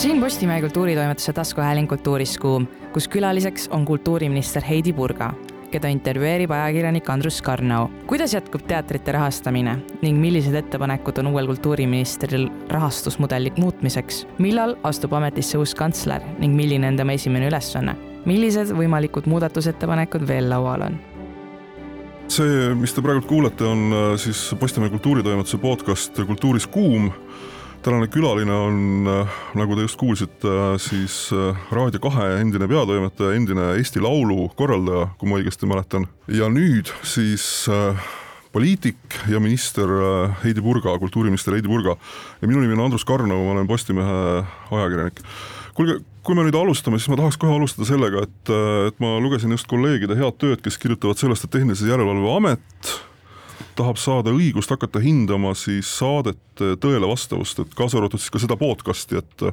siin Postimehe kultuuritoimetuse taskuhääling Kultuuris Kuum, kus külaliseks on kultuuriminister Heidi Purga, keda intervjueerib ajakirjanik Andrus Karnau. kuidas jätkub teatrite rahastamine ning millised ettepanekud on uuel kultuuriministril rahastusmudeli muutmiseks? millal astub ametisse uus kantsler ning milline on tema esimene ülesanne? millised võimalikud muudatusettepanekud veel laual on? see, mis te praegu kuulete, on äh, siis Postimehe kultuuritoimetuse podcast Kultuuris kuum. Tänane külaline on, äh, nagu te just kuulsite, äh, siis Raadio kahe endine peatoimetaja, endine Eesti Laulu korraldaja, kui ma õigesti mäletan. ja nüüd siis poliitik ja minister Heidi Purga, kultuuriminister Heidi Purga ja minu nimi on Andrus Karnov, ma olen Postimehe ajakirjanik. kuulge, kui me nüüd alustame, siis ma tahaks kohe alustada sellega, et, et ma lugesin just kolleegide head tööd, kes kirjutavad sellest, et Tehnilise Järelevalve Amet tahab saada õigust hakata hindama siis saadete tõele vastavust, et kaasa arvatud siis ka seda podcast'i, et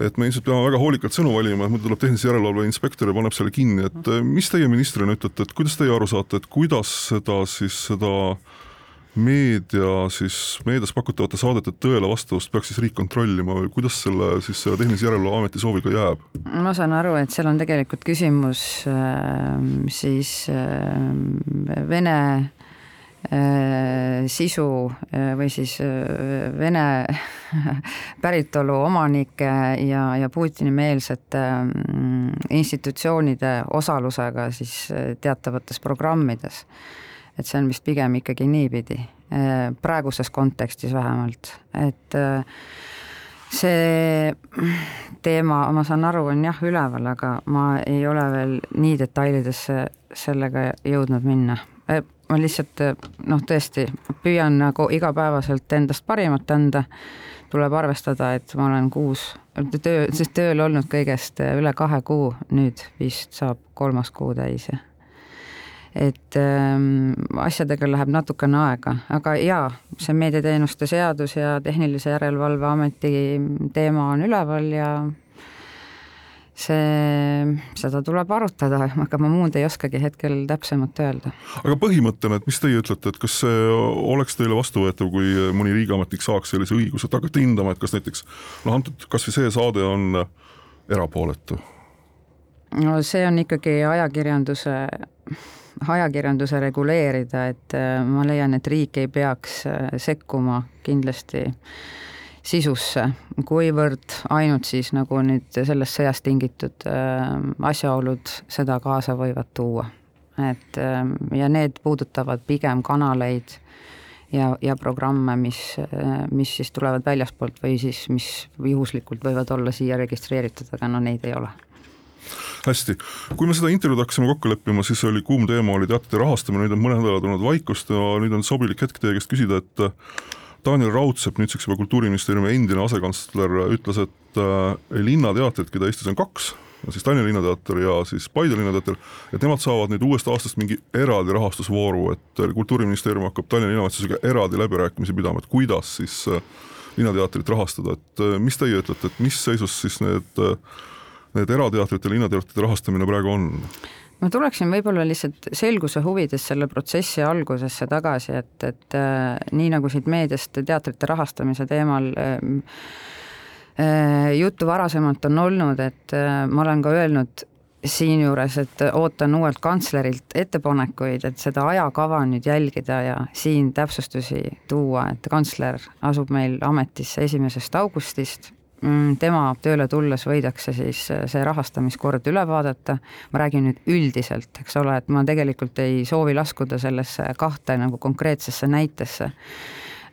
et me ilmselt peame väga hoolikalt sõnu valima, et muidu tuleb tehnilise järelevalve inspektor ja paneb selle kinni, et mis teie ministrina ütlete, et kuidas teie aru saate, et kuidas seda siis seda meedia siis, meedias pakutavate saadete tõele vastavust peaks siis riik kontrollima või kuidas selle siis selle Tehnilise Järelevalve Ameti sooviga jääb? ma saan aru, et seal on tegelikult küsimus äh, siis äh, Vene sisu äh, või siis äh, Vene päritolu omanike ja, ja Putini-meelsete äh, institutsioonide osalusega siis äh, teatavates programmides et see on vist pigem ikkagi niipidi, äh, praeguses kontekstis vähemalt, et äh, see teema, ma saan aru, on jah üleval, aga ma ei ole veel nii detailidesse sellega jõudnud minna. Ma lihtsalt noh, tõesti püüan nagu igapäevaselt endast parimat anda, tuleb arvestada, et ma olen kuus töö, siis tööl olnud kõigest üle kahe kuu, nüüd vist saab kolmas kuu täis ja et ähm, asjadega läheb natukene aega, aga jaa, see meediateenuste seadus ja Tehnilise Järelevalve Ameti teema on üleval ja see, seda tuleb arutada, aga ma muud ei oskagi hetkel täpsemalt öelda. aga põhimõttena, et mis teie ütlete, et kas see oleks teile vastuvõetav, kui mõni riigiametnik saaks sellise õiguse, et hakata hindama, et kas näiteks noh, antud kas või see saade on erapooletu? no see on ikkagi ajakirjanduse ajakirjanduse reguleerida, et äh, ma leian, et riik ei peaks äh, sekkuma kindlasti sisusse, kuivõrd ainult siis nagu nüüd sellest sõjast tingitud äh, asjaolud seda kaasa võivad tuua. et ja need puudutavad pigem kanaleid ja, ja programme, mis, mis siis tulevad väljaspoolt või siis mis juhuslikult võivad olla siia registreeritud, aga no neid ei ole hästi, kui me seda intervjuud hakkasime kokku leppima, siis oli kuum teema oli teatrite rahastamine, nüüd on mõned nädalad olnud vaikust ja nüüd on sobilik hetk teie käest küsida, et Daniel Raudsepp, nüüdseks juba Kultuuriministeeriumi endine asekantsler, ütles, et äh, linnateatrid, keda Eestis on kaks, siis Tallinna Linnateater ja siis Paide Linnateater, et nemad saavad nüüd uuest aastast mingi eraldi rahastusvooru, et Kultuuriministeerium hakkab Tallinna linnavalitsusega eraldi läbirääkimisi pidama, et kuidas siis äh, linnateatrit rahastada, et äh, mis teie ütlete, et mis seisus siis need äh, need erateatrite, linnateatrite rahastamine praegu on? Ma tuleksin võib-olla lihtsalt selguse huvides selle protsessi algusesse tagasi, et, et äh, nii nagu siit meediast teatrite rahastamise teemal äh, äh, juttu varasemalt on olnud, et äh, ma olen ka öelnud siinjuures, et ootan uuelt kantslerilt ettepanekuid, et seda ajakava nüüd jälgida ja siin täpsustusi tuua, et kantsler asub meil ametisse esimesest augustist tema tööle tulles võidakse siis äh, see rahastamiskord üle vaadata, ma räägin nüüd üldiselt, eks ole, et ma tegelikult ei soovi laskuda sellesse kahte nagu konkreetsesse näitesse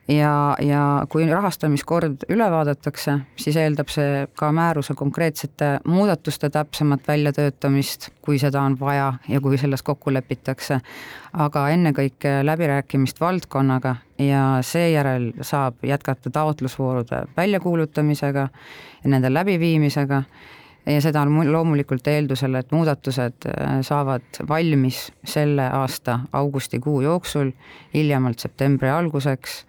ja, ja kui rahastamiskord üle vaadatakse, siis eeldab see ka määruse konkreetsete muudatuste täpsemat väljatöötamist, kui seda on vaja ja kui selles kokku lepitakse. aga ennekõike läbirääkimist valdkonnaga ja seejärel saab jätkata taotlusvoorude väljakuulutamisega ja nende läbiviimisega ja seda on loomulikult eeldusel, et muudatused äh, saavad valmis selle aasta augustikuu jooksul, hiljemalt septembri alguseks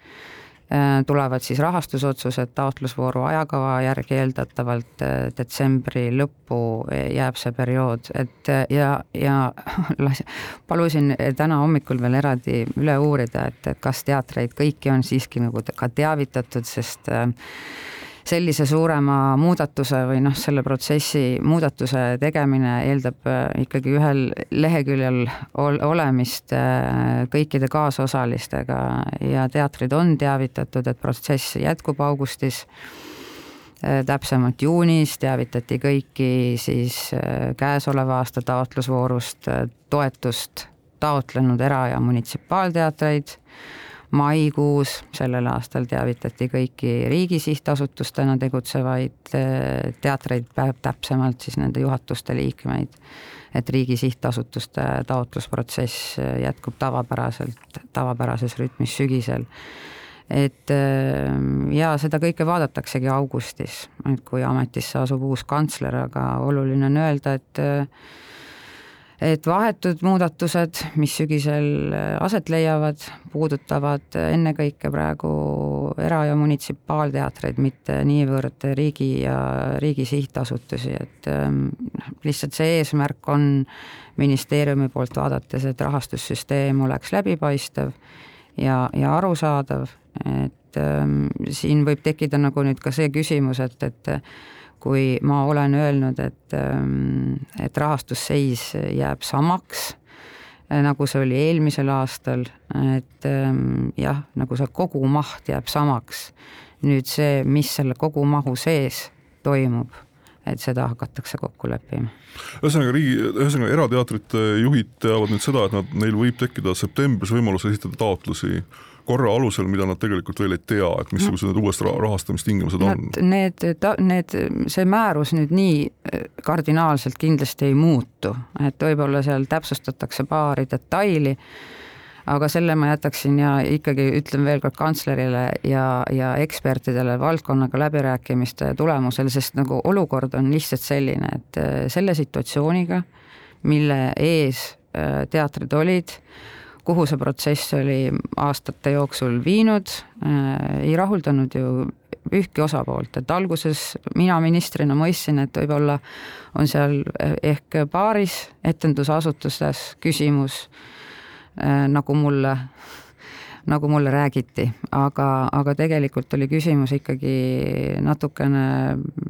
tulevad siis rahastusotsused taotlusvooru ajakava järgi eeldatavalt äh, detsembri lõppu jääb see periood, et ja, ja palusin täna hommikul veel eraldi üle uurida, et, kas teatreid kõiki on siiski nagu ka teavitatud, sest sellise suurema muudatuse või noh, selle protsessi muudatuse tegemine eeldab äh, ikkagi ühel leheküljel ol olemist äh, kõikide kaasosalistega ja teatrid on teavitatud, et protsess jätkub augustis äh, täpsemalt juunis teavitati kõiki siis käesoleva aasta taotlusvoorust toetust taotlenud era- ja munitsipaalteatreid maikuus sellel aastal teavitati kõiki riigi sihtasutustena tegutsevaid eh, teatreid, täpsemalt siis nende juhatuste liikmeid, et riigi sihtasutuste taotlusprotsess jätkub tavapäraselt, tavapärases rütmis sügisel. et eh, ja seda kõike vaadataksegi augustis, et kui ametisse asub uus kantsler, aga oluline on öelda, et eh, et vahetud muudatused, mis sügisel aset leiavad, puudutavad ennekõike praegu era- ja munitsipaalteatreid, mitte niivõrd riigi ja riigi sihtasutusi, et ähm, lihtsalt see eesmärk on ministeeriumi poolt vaadates, et rahastussüsteem oleks läbipaistev ja, ja arusaadav, et ähm, siin võib tekkida nagu nüüd ka see küsimus, et, et kui ma olen öelnud, et, ähm, et rahastusseis jääb samaks, äh, nagu see oli eelmisel aastal, et ähm, jah, nagu see kogumaht jääb samaks. nüüd see, mis selle kogumahu sees toimub, et seda hakatakse kokku leppima. ühesõnaga riigi, ühesõnaga erateatrite juhid teavad nüüd seda, et nad, neil võib tekkida septembris võimalus esitada taotlusi korra alusel, mida nad tegelikult veel ei tea, et missugused need uuest rahastamistingimused on? Need, need, see määrus nüüd nii äh, kardinaalselt kindlasti ei muutu, et võib-olla seal täpsustatakse paari detaili, aga selle ma jätaksin ja ikkagi ütlen veel kord kantslerile ja, ja ekspertidele valdkonnaga läbirääkimiste tulemusel, sest nagu olukord on lihtsalt selline, et äh, selle situatsiooniga, mille ees äh, teatrid olid, kuhu see protsess oli aastate jooksul viinud, äh, ei rahuldanud ju ühtki osapoolt, et alguses mina ministrina mõistsin, et võib-olla on seal ehk paaris etendusasutustes küsimus, äh, nagu mulle nagu mulle räägiti, aga, aga tegelikult oli küsimus ikkagi natukene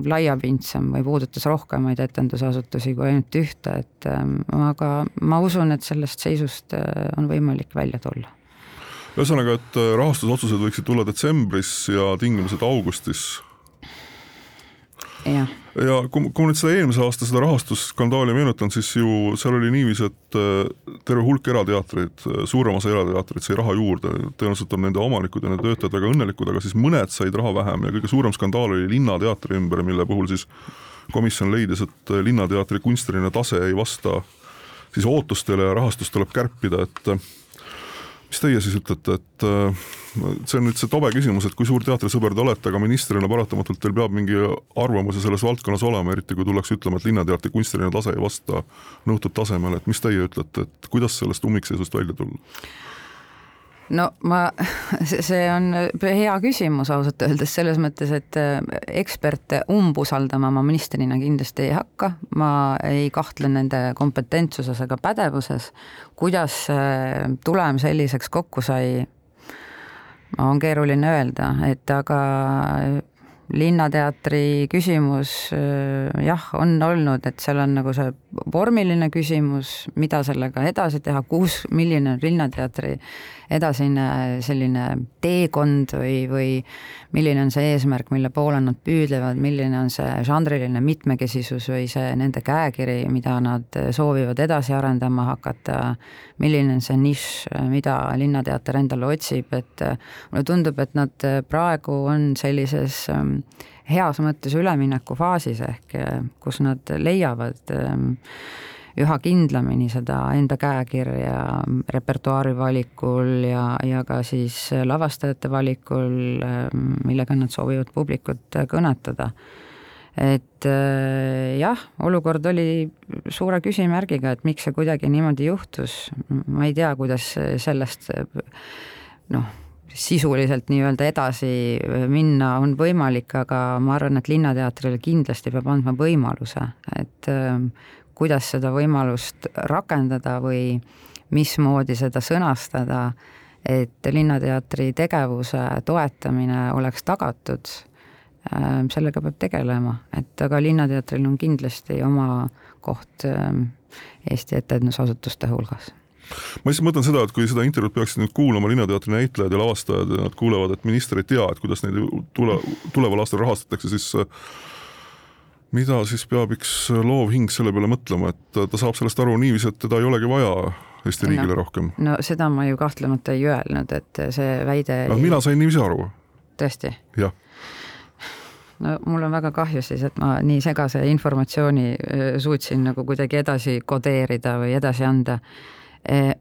laiapindsem või puudutas rohkemaid etendusasutusi kui ainult ühte, et ähm, aga ma usun, et sellest seisust äh, on võimalik välja tulla. Ühesõnaga, et äh, rahastusotsused võiksid tulla detsembris ja tingimused augustis. Jah. Ja kui, kui ma nüüd seda eelmise aasta seda rahastusskandaali meenutan, siis ju seal oli niiviisi, et äh, terve hulk erateatreid, äh, suurem osa erateatreid sai raha juurde, tõenäoliselt on nende omanikud ja nende töötajad väga õnnelikud, aga siis mõned said raha vähem ja kõige suurem skandaal oli Linnateatri ümber, mille puhul siis komisjon leidis, et äh, Linnateatri kunstiline tase ei vasta siis ootustele ja rahastust tuleb kärpida, et mis teie siis ütlete, et äh, see on nüüd see tobe küsimus, et kui suur teatrisõber te olete, aga ministrina paratamatult teil peab mingi arvamuse selles valdkonnas olema, eriti kui tullakse ütlema, et Linnateatri kunstiline tase ei vasta nõutud tasemele, et mis teie ütlete, et kuidas sellest ummikseisust välja tulla? No ma, see on hea küsimus ausalt öeldes selles mõttes, et äh, eksperte umbusaldama ma ministrina kindlasti ei hakka, ma ei kahtle nende kompetentsuses ega pädevuses. kuidas tulem selliseks kokku sai, on keeruline öelda, et aga linnateatri küsimus jah, on olnud, et seal on nagu see vormiline küsimus, mida sellega edasi teha, kus, milline on Linnateatri edasine selline teekond või, või milline on see eesmärk, mille poole nad püüdlevad, milline on see žanriline mitmekesisus või see nende käekiri, mida nad soovivad edasi arendama hakata, milline on see nišš, mida Linnateater endale otsib, et mulle tundub, et nad praegu on sellises ähm, heas mõttes üleminekufaasis ehk kus nad leiavad ähm, üha kindlamini seda enda käekirja repertuaari valikul ja, ja ka siis lavastajate valikul, millega nad soovivad publikut kõnetada. et äh, jah, olukord oli suure küsimärgiga, et miks see kuidagi niimoodi juhtus, ma ei tea, kuidas sellest noh, sisuliselt nii-öelda edasi minna on võimalik, aga ma arvan, et Linnateatrile kindlasti peab andma võimaluse, et äh, kuidas seda võimalust rakendada või mismoodi seda sõnastada, et Linnateatri tegevuse toetamine oleks tagatud sellega peab tegelema, et aga Linnateatril on kindlasti oma koht Eesti etendusasutuste hulgas. Ma lihtsalt mõtlen seda, et kui seda intervjuud peaksid nüüd kuulama Linnateatri näitlejad ja lavastajad ja nad kuulevad, et minister ei tea, et kuidas neid tule, tuleval aastal rahastatakse, siis mida siis peab üks loov hing selle peale mõtlema, et ta saab sellest aru niiviisi, et teda ei olegi vaja Eesti riigile no, rohkem? no seda ma ju kahtlemata ei öelnud, et see väide no, mina sain niiviisi aru. tõesti? jah no mul on väga kahju siis, et ma nii segase informatsiooni suutsin nagu kuidagi edasi kodeerida või edasi anda.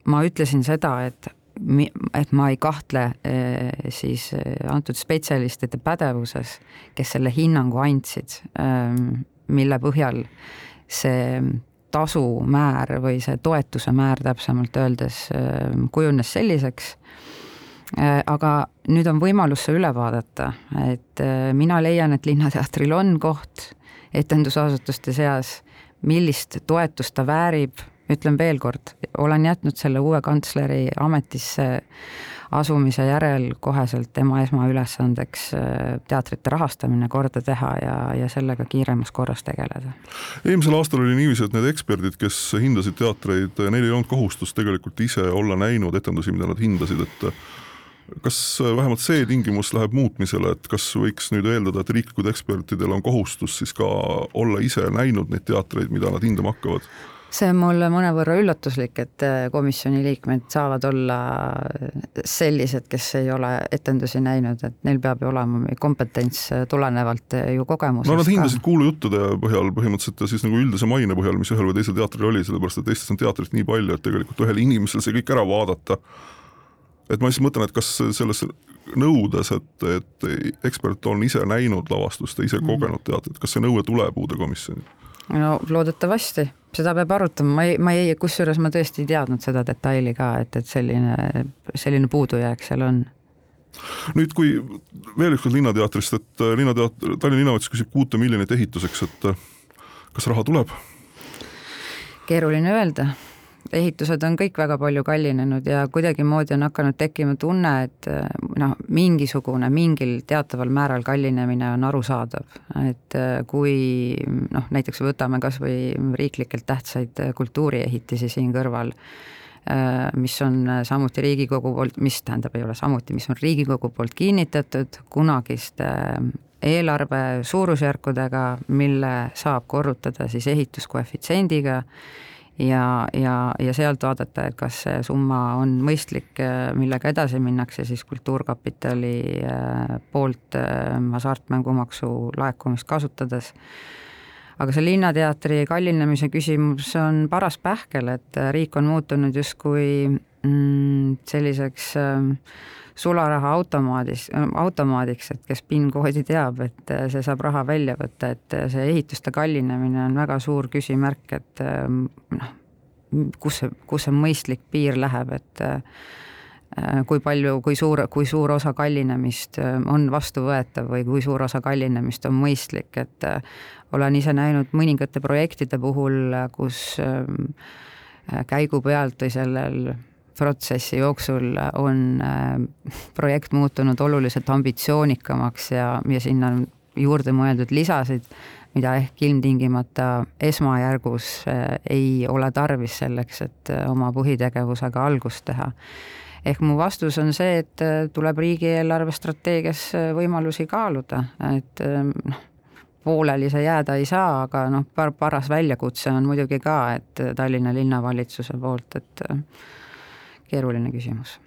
ma ütlesin seda, et et ma ei kahtle siis antud spetsialistide pädevuses, kes selle hinnangu andsid, mille põhjal see tasumäär või see toetuse määr täpsemalt öeldes kujunes selliseks. Äh, aga nüüd on võimalus see üle vaadata, et mina leian, et Linnateatril on koht etendusasutuste seas, millist toetust ta väärib, ütlen veel kord, olen jätnud selle uue kantsleri ametisse asumise järel koheselt tema esmaülesandeks äh, teatrite rahastamine korda teha ja, ja sellega kiiremas korras tegeleda. eelmisel aastal oli niiviisi, et need eksperdid, kes hindasid teatreid, neil ei olnud kohustust tegelikult ise olla näinud etendusi, mida nad hindasid, et kas äh, vähemalt see tingimus läheb muutmisele, et kas võiks nüüd eeldada, et riiklikud ekspertidel on kohustus siis ka olla ise näinud neid teatreid, mida nad hindama hakkavad? See on mulle mõnevõrra üllatuslik, et äh, komisjoni liikmed saavad olla sellised, kes ei ole etendusi näinud, et neil peab ju olema kompetents äh, tulenevalt ju kogemusest. no nad hindasid kuulujuttude põhjal põhimõtteliselt ja siis nagu üldise maine põhjal, mis ühel või teisel teatril oli, sellepärast et Eestis on teatrit nii palju, et tegelikult ühel inimesel see kõik ära vaadata et ma lihtsalt mõtlen, et kas selles nõudes, et, et ekspert on ise näinud lavastust ja ise mm. kogenud teatrit, kas see nõue tuleb uude komisjoni? No loodetavasti, seda peab arutama, ma ei, ma ei, kusjuures ma tõesti ei teadnud seda detaili ka, et, et selline, selline puudujääk seal on. Nüüd, kui veel ükskord Linnateatrist, et Linnateater, Tallinna linnavalitsus küsib kuute miljonit ehituseks, et kas raha tuleb? keeruline öelda ehitused on kõik väga palju kallinenud ja kuidagimoodi on hakanud tekkima tunne, et noh, mingisugune, mingil teataval määral kallinemine on arusaadav. et kui noh, näiteks võtame kas või riiklikult tähtsaid kultuuriehitisi siin kõrval, mis on samuti Riigikogu poolt, mis tähendab, ei ole samuti, mis on Riigikogu poolt kinnitatud kunagiste eelarve suurusjärkudega, mille saab korrutada siis ehituskoefitsiendiga ja, ja, ja sealt vaadata, et kas see summa on mõistlik, millega edasi minnakse siis Kultuurkapitali äh, poolt äh, hasartmängumaksu laekumist kasutades. aga see Linnateatri kallinemise küsimus on paras pähkel, et riik on muutunud justkui mm, selliseks äh, sularaha automaadis, automaadiks, et kes PIN-koodi teab, et see saab raha välja võtta, et see ehituste kallinemine on väga suur küsimärk, et noh, kus see, kus see mõistlik piir läheb, et kui palju, kui suur, kui suur osa kallinemist on vastuvõetav või kui suur osa kallinemist on mõistlik, et olen ise näinud mõningate projektide puhul, kus käigu pealt või sellel protsessi jooksul on äh, projekt muutunud oluliselt ambitsioonikamaks ja, ja sinna on juurde mõeldud lisasid, mida ehk ilmtingimata esmajärgus äh, ei ole tarvis selleks, et äh, oma põhitegevusega algust teha. ehk mu vastus on see, et tuleb riigieelarve strateegias võimalusi kaaluda, et noh, pooleli see jääda ei saa, aga noh, paras väljakutse on muidugi ka, et Tallinna linnavalitsuse poolt, et keeruline küsimus.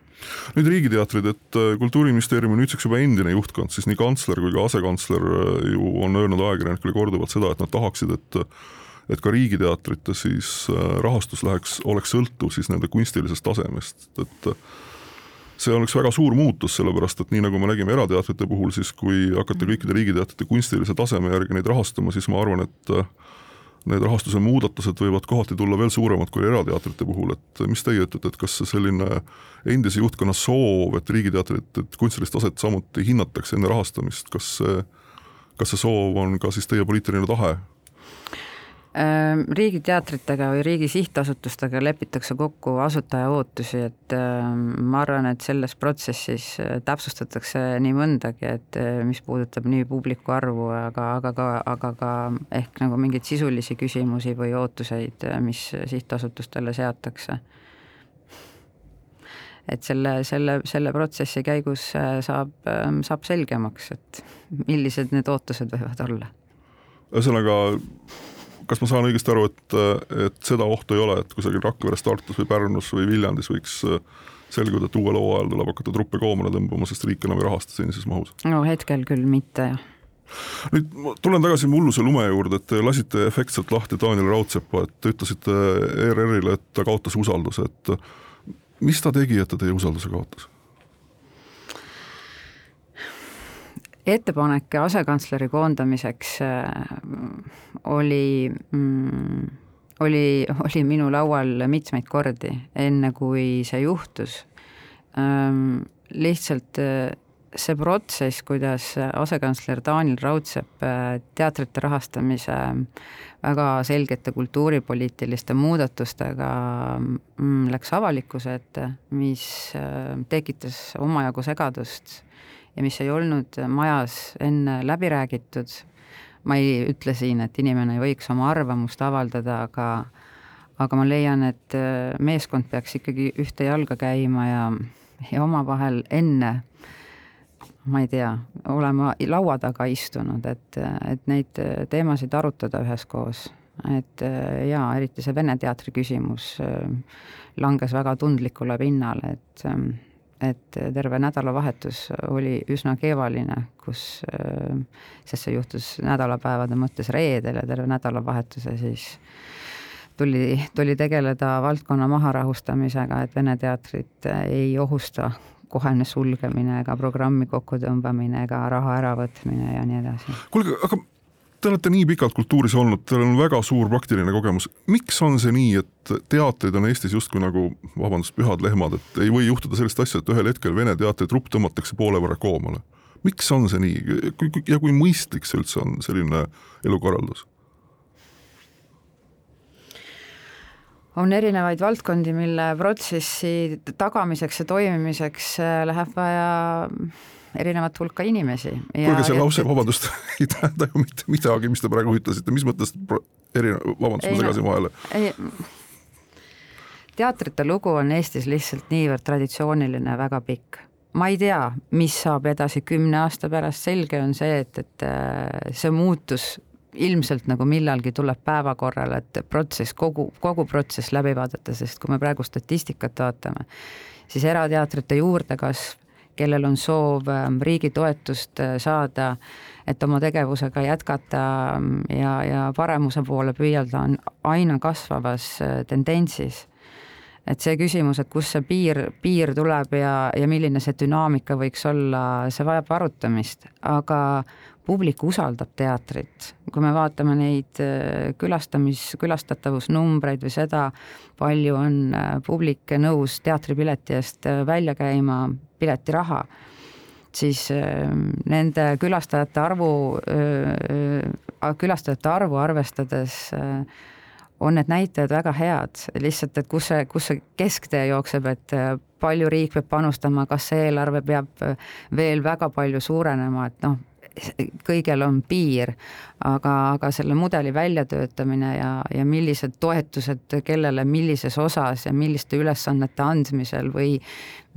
Nüüd riigiteatrid, et äh, Kultuuriministeeriumi nüüdseks juba endine juhtkond, siis nii kantsler kui ka asekantsler äh, ju on öelnud ajakirjanikele korduvalt seda, et nad tahaksid, et et ka riigiteatrite siis äh, rahastus läheks, oleks sõltuv siis nende kunstilisest tasemest, et see oleks väga suur muutus, sellepärast et nii nagu me nägime erateatrite puhul, siis kui hakata kõikide riigiteatrite kunstilise taseme järgi neid rahastama, siis ma arvan, et need rahastuse muudatused võivad kohati tulla veel suuremad kui erateatrite puhul, et mis teie ütlete, et kas see selline endise juhtkonna soov, et riigiteatrit, et kunstilist taset samuti hinnatakse enne rahastamist, kas see, kas see soov on ka siis teie poliitiline tahe? Ehm, riigiteatritega või riigi sihtasutustega lepitakse kokku asutaja ootusi, et ehm, ma arvan, et selles protsessis äh, täpsustatakse nii mõndagi, et äh, mis puudutab nii publiku arvu, aga, aga ka, aga ka ehk nagu mingeid sisulisi küsimusi või ootuseid, äh, mis sihtasutustele seatakse. et selle, selle, selle protsessi käigus saab, ähm, saab selgemaks, et millised need ootused võivad olla. ühesõnaga kas ma saan õigesti aru, et, et seda ohtu ei ole, et kusagil Rakveres, Tartus või Pärnus või Viljandis võiks äh, selguda, et uuel hooajal tuleb hakata truppe koomale tõmbama, sest riik enam ei rahasta senises mahus? no hetkel küll mitte, jah nüüd ma tulen tagasi mulluse lume juurde, et te lasite efektselt lahti Taaniel Raudsepa, et te ütlesite ERR-ile, et ta kaotas usalduse, et mis ta tegi, et ta teie usalduse kaotas? Ettepanek asekantsleri koondamiseks äh, oli mm, oli, oli minu laual mitmeid kordi, enne kui see juhtus. Ähm, lihtsalt äh, see protsess, kuidas asekantsler Taanil Raudsepp äh, teatrite rahastamise väga selgete kultuuripoliitiliste muudatustega mm, läks avalikkuse ette, mis tekitas omajagu segadust ja mis ei olnud majas enne läbi räägitud. ma ei ütle siin, et inimene ei võiks oma arvamust avaldada, aga aga ma leian, et äh, meeskond peaks ikkagi ühte jalga käima ja, ja omavahel enne ma ei tea, olema laua taga istunud, et, et neid teemasid arutada üheskoos. et äh, jaa, eriti see Vene teatri küsimus äh, langes väga tundlikule pinnale, et ähm, et terve nädalavahetus oli üsna keevaline, kus, sest see juhtus nädalapäevade mõttes reedel ja terve nädalavahetuse siis tuli, tuli tegeleda valdkonna maharahustamisega, et Vene teatrit ei ohusta kohene sulgemine ega programmi kokkutõmbamine ega raha äravõtmine ja nii edasi. kuulge, aga Te olete nii pikalt kultuuris olnud, teil on väga suur praktiline kogemus. miks on see nii, et teatrid on Eestis justkui nagu, vabandust, pühad lehmad, et ei või juhtuda sellist asja, et ühel hetkel Vene teatritrupp tõmmatakse poole võrra koomale? miks on see nii ja kui mõistlik see üldse on, selline elukorraldus? On erinevaid valdkondi, mille protsessi tagamiseks ja toimimiseks läheb vaja erinevat hulka inimesi. kuulge, see lause, vabandust, ei tähenda ju mitte midagi, mis te praegu ütlesite, mis mõttes eri, vabandust, ma segasin vahele. teatrite lugu on Eestis lihtsalt niivõrd traditsiooniline väga pikk. ma ei tea, mis saab edasi kümne aasta pärast, selge on see, et, et äh, see muutus ilmselt nagu millalgi tuleb päevakorrale, et protsess, kogu, kogu protsess läbi vaadata, sest kui me praegu statistikat vaatame, siis erateatrite juurdekasv kellel on soov ähm, riigi toetust äh, saada, et oma tegevusega jätkata ähm, ja, ja paremuse poole püüelda, on aina kasvavas äh, tendentsis. Et see küsimus, et kust see piir, piir tuleb ja, ja milline see dünaamika võiks olla, see vajab arutamist, aga publik usaldab teatrit. kui me vaatame neid äh, külastamis, külastatavusnumbreid või seda, palju on äh, publik nõus teatripileti eest äh, välja käima, piletiraha, siis nende külastajate arvu, külastajate arvu arvestades on need näitajad väga head, lihtsalt, et kus see, kus see kesktee jookseb, et palju riik peab panustama, kas see eelarve peab veel väga palju suurenema, et noh, kõigel on piir, aga, aga selle mudeli väljatöötamine ja, ja millised toetused kellele millises osas ja milliste ülesannete andmisel või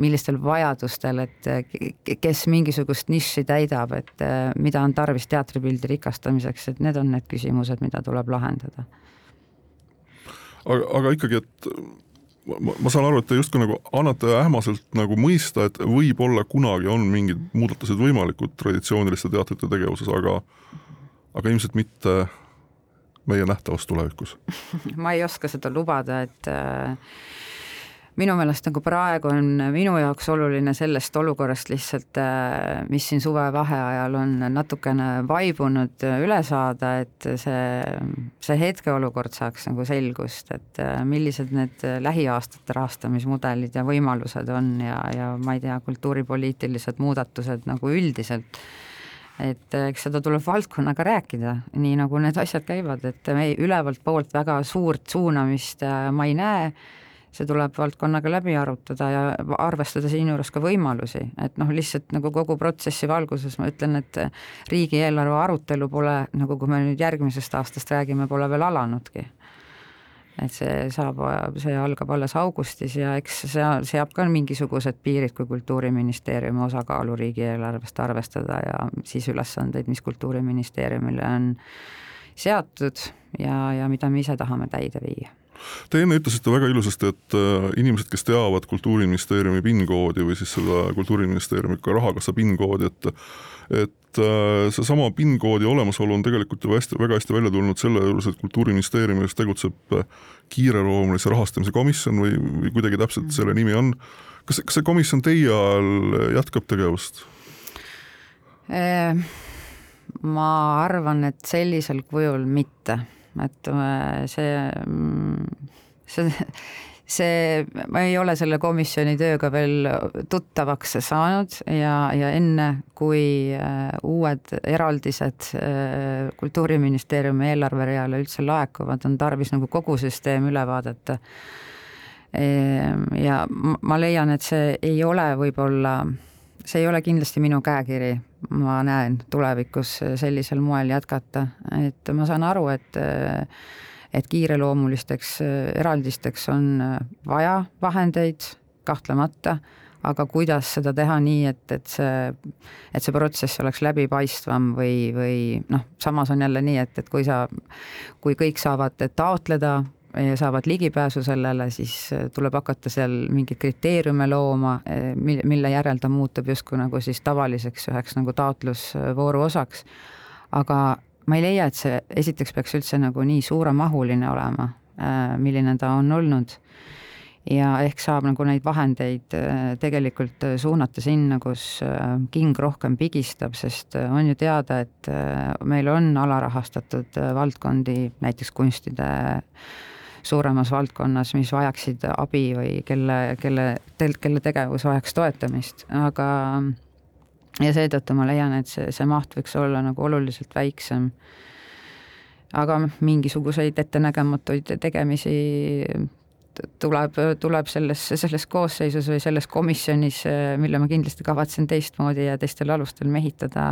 millistel vajadustel, et kes mingisugust nišši täidab, et mida on tarvis teatripildi rikastamiseks, et need on need küsimused, mida tuleb lahendada. aga, aga ikkagi, et ma, ma saan aru, et te justkui nagu annate ähmaselt nagu mõista, et võib-olla kunagi on mingid muudatused võimalikud traditsiooniliste teatrite tegevuses, aga aga ilmselt mitte meie nähtavas tulevikus. Ma ei oska seda lubada, et äh, minu meelest nagu praegu on minu jaoks oluline sellest olukorrast lihtsalt, äh, mis siin suvevaheajal on natukene vaibunud, äh, üle saada, et see, see hetkeolukord saaks nagu selgust, et äh, millised need lähiaastate rahastamismudelid ja võimalused on ja, ja ma ei tea, kultuuripoliitilised muudatused nagu üldiselt. Et eks seda tuleb valdkonnaga rääkida, nii nagu need asjad käivad, et me ülevalt poolt väga suurt suunamist ma ei näe, see tuleb valdkonnaga läbi arutada ja arvestada siinjuures ka võimalusi, et noh, lihtsalt nagu kogu protsessi valguses ma ütlen, et riigieelarve arutelu pole, nagu kui me nüüd järgmisest aastast räägime, pole veel alanudki. Et see saab, see algab alles augustis ja eks see seab ka mingisugused piirid, kui Kultuuriministeeriumi osakaalu riigieelarvest arvestada ja siis ülesandeid, mis Kultuuriministeeriumile on seatud ja, ja mida me ise tahame täide viia Te enne ütlesite väga ilusasti, et äh, inimesed, kes teavad Kultuuriministeeriumi PIN-koodi või siis seda Kultuuriministeeriumi ka rahakassa PIN-koodi, et et äh, seesama PIN-koodi olemasolu on tegelikult ju hästi, väga hästi välja tulnud selle juures, et Kultuuriministeeriumis tegutseb äh, kiireloomulise rahastamise komisjon või, või kuidagi täpselt mm. selle nimi on. kas, kas see komisjon teie ajal jätkab tegevust? ma arvan, et sellisel kujul mitte et äh, see, see, see, ma ei ole selle komisjoni tööga veel tuttavaks saanud ja, ja enne, kui äh, uued eraldised äh, Kultuuriministeeriumi eelarvereale üldse laekuvad, on tarvis nagu kogu süsteem üle vaadata. Ehm, ja ma leian, et see ei ole võib-olla see ei ole kindlasti minu käekiri, ma näen tulevikus sellisel moel jätkata, et ma saan aru, et et kiireloomulisteks eraldisteks on vaja vahendeid, kahtlemata, aga kuidas seda teha nii, et, et see, et see protsess oleks läbipaistvam või, või noh, samas on jälle nii, et, et kui sa, kui kõik saavad taotleda saavad ligipääsu sellele, siis äh, tuleb hakata seal mingeid kriteeriume looma, äh, mille järel ta muutub justkui nagu siis tavaliseks üheks nagu taotlusvooru osaks. aga ma ei leia, et see esiteks peaks üldse nagu nii suuremahuline olema, äh, milline ta on olnud. ja ehk saab nagu neid vahendeid tegelikult suunata sinna, kus king rohkem pigistab, sest on ju teada, et meil on alarahastatud valdkondi, näiteks kunstide suuremas valdkonnas, mis vajaksid abi või kelle, kelle, kelle tegevus vajaks toetamist, aga ja seetõttu ma leian, et see, see maht võiks olla nagu oluliselt väiksem. aga mingisuguseid ettenägematuid tegemisi tuleb, tuleb selles, selles koosseisus või selles komisjonis, mille ma kindlasti kavatsen teistmoodi ja teistel alustel mehitada,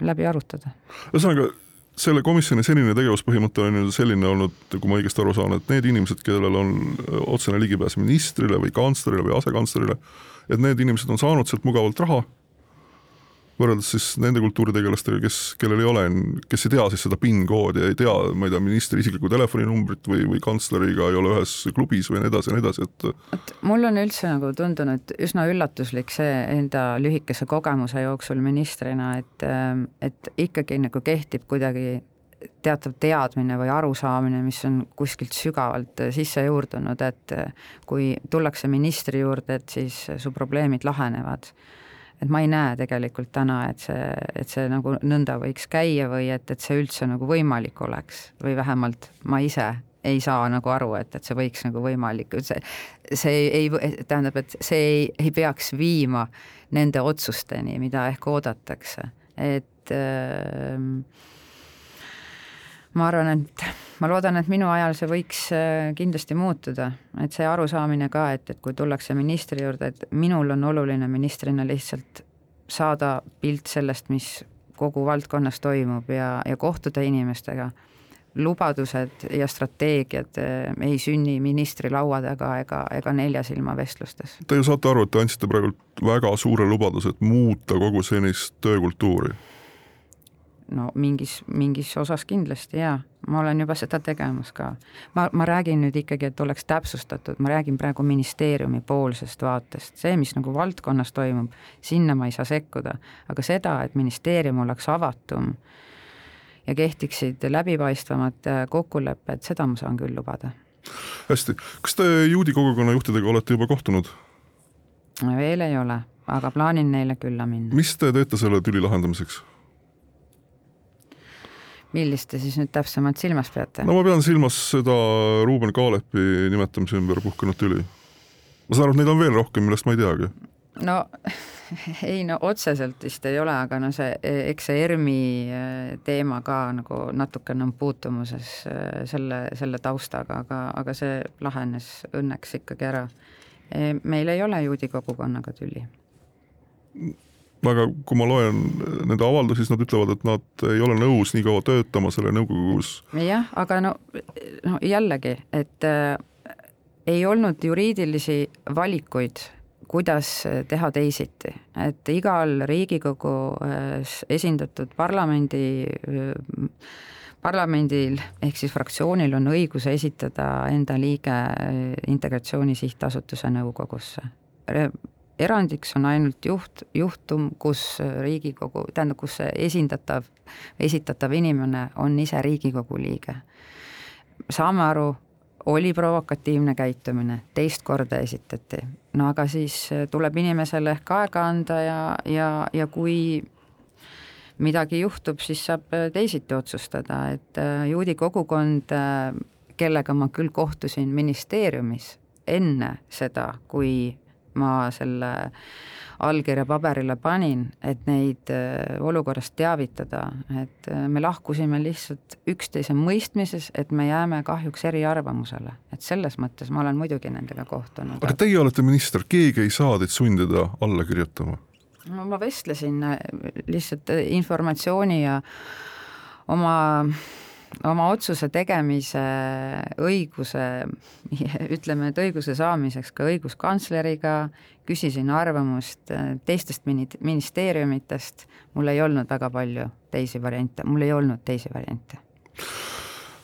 läbi arutada. ühesõnaga selle komisjoni senine tegevuspõhimõte on ju selline olnud, kui ma õigesti aru saan, et need inimesed, kellel on otsene ligipääs ministrile või kantslerile või asekantslerile, et need inimesed on saanud sealt mugavalt raha võrreldes siis nende kultuuritegelastega, kes, kellel ei ole, kes ei tea siis seda PIN-koodi ja ei tea, ma ei tea, ministri isiklikku telefoninumbrit või, või kantsleriga ei ole ühes klubis või nii edasi ja nii edasi, et et mul on üldse nagu tundunud üsna üllatuslik see enda lühikese kogemuse jooksul ministrina, et, et ikkagi nagu kehtib kuidagi teatav teadmine või arusaamine, mis on kuskilt sügavalt sisse juurdunud, et kui tullakse ministri juurde, et siis su probleemid lahenevad et ma ei näe tegelikult täna, et see, et see nagu nõnda võiks käia või et, et see üldse nagu võimalik oleks. Või vähemalt ma ise ei saa nagu aru, et, et see võiks nagu võimalik, see, see ei, tähendab, et see ei, ei peaks viima nende otsusteni, mida ehk oodatakse, et äh, ma arvan, et ma loodan, et minu ajal see võiks äh, kindlasti muutuda, et see arusaamine ka, et, et kui tullakse ministri juurde, et minul on oluline ministrina lihtsalt saada pilt sellest, mis kogu valdkonnas toimub ja, ja kohtuda inimestega. lubadused ja strateegiad äh, ei sünni ministri laua taga ega, ega nelja silma vestlustes. Te ju saate aru, et te andsite praegu väga suure lubaduse, et muuta kogu senist töökultuuri no mingis, mingis osas kindlasti jaa, ma olen juba seda tegemas ka. ma, ma räägin nüüd ikkagi, et oleks täpsustatud, ma räägin praegu ministeeriumi poolsest vaatest, see, mis nagu valdkonnas toimub, sinna ma ei saa sekkuda, aga seda, et ministeerium oleks avatum ja kehtiksid läbipaistvamad kokkulepped, seda ma saan küll lubada. hästi, kas te juudi kogukonna juhtidega olete juba kohtunud? veel ei ole, aga plaanin neile külla minna. mis te teete selle tüli lahendamiseks? Millist te siis nüüd täpsemalt silmas peate? no ma pean silmas seda Ruuben Kaalepi nimetamise ümber puhkenud tüli. ma saan aru, et neid on veel rohkem, millest ma ei teagi. no ei no otseselt vist ei ole, aga no see, eks see ERMi teema ka nagu natukene on puutumuses selle, selle taustaga, aga, aga see lahenes õnneks ikkagi ära. meil ei ole juudi kogukonnaga tüli aga kui ma loen nende avaldusi, siis nad ütlevad, et nad ei ole nõus nii kaua töötama selle nõukogus. jah, aga no, no jällegi, et äh, ei olnud juriidilisi valikuid, kuidas teha teisiti, et igal Riigikogus esindatud parlamendi äh, parlamendil ehk siis fraktsioonil on õigus esitada enda liige Integratsiooni Sihtasutuse nõukogusse erandiks on ainult juht, juhtum, kus Riigikogu, tähendab, kus esindatav, esitatav inimene on ise Riigikogu liige. saame aru, oli provokatiivne käitumine, teist korda esitati, no aga siis tuleb inimesele ehk aega anda ja, ja, ja kui midagi juhtub, siis saab teisiti otsustada, et äh, juudi kogukond, äh, kellega ma küll kohtusin ministeeriumis enne seda, kui ma selle allkirja paberile panin, et neid äh, olukorrast teavitada, et äh, me lahkusime lihtsalt üksteise mõistmises, et me jääme kahjuks eriarvamusele, et selles mõttes ma olen muidugi nendega kohtunud. aga teie olete minister, keegi ei saa teid sundida alla kirjutama? no ma vestlesin äh, lihtsalt informatsiooni ja oma oma otsuse tegemise õiguse, ütleme, et õiguse saamiseks ka õiguskantsleriga, küsisin arvamust teistest ministeeriumitest, mul ei olnud väga palju teisi variante, mul ei olnud teisi variante.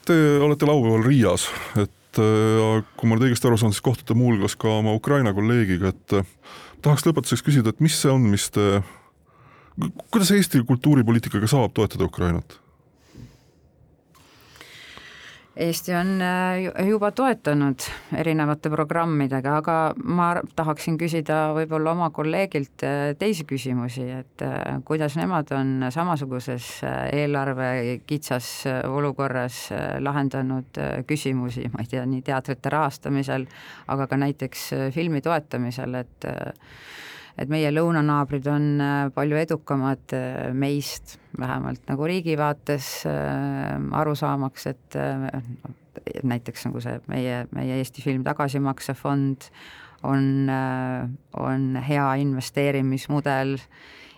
Te olete laupäeval Riias, et äh, kui ma nüüd õigesti aru saan, siis kohtute muuhulgas ka oma Ukraina kolleegiga, et äh, tahaks lõpetuseks küsida, et mis see on, mis te, kuidas Eesti kultuuripoliitikaga saab toetada Ukrainat? Eesti on äh, juba toetanud erinevate programmidega, aga ma tahaksin küsida võib-olla oma kolleegilt äh, teisi küsimusi, et äh, kuidas nemad on samasuguses eelarve kitsas olukorras lahendanud küsimusi, ma ei tea, nii teatrite rahastamisel, aga ka näiteks filmi toetamisel, et et meie lõunanaabrid on äh, palju edukamad äh, meist, vähemalt nagu riigi vaates äh, aru saamaks, et näiteks nagu see meie, meie Eesti Film Tagasimaksefond on, on hea investeerimismudel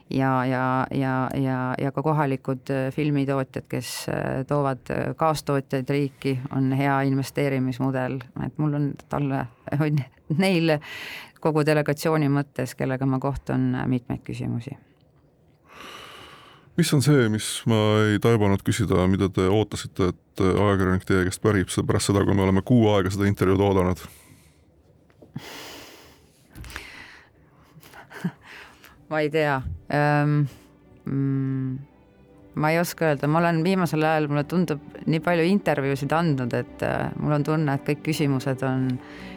ja, ja, ja, ja, ja ka kohalikud filmitootjad, kes toovad kaastootjaid riiki, on hea investeerimismudel, et mul on talle, neil kogu delegatsiooni mõttes, kellega ma kohtun, mitmeid küsimusi. mis on see, mis ma ei taibanud küsida, mida te ootasite, et ajakirjanik teie käest pärib, pärast seda, kui me oleme kuu aega seda intervjuud oodanud? ma ei tea ähm,. Mm, ma ei oska öelda, ma olen viimasel ajal, mulle tundub, nii palju intervjuusid andnud, et äh, mul on tunne, et kõik küsimused on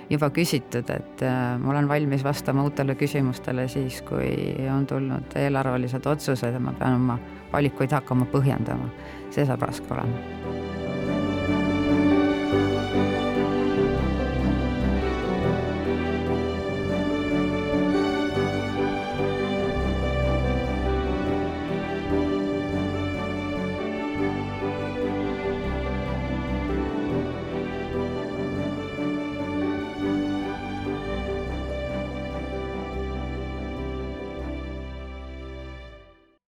juba küsitud, et äh, ma olen valmis vastama uutele küsimustele siis, kui on tulnud eelarvelised otsused ja ma pean oma valikuid hakkama põhjendama. see saab raske olema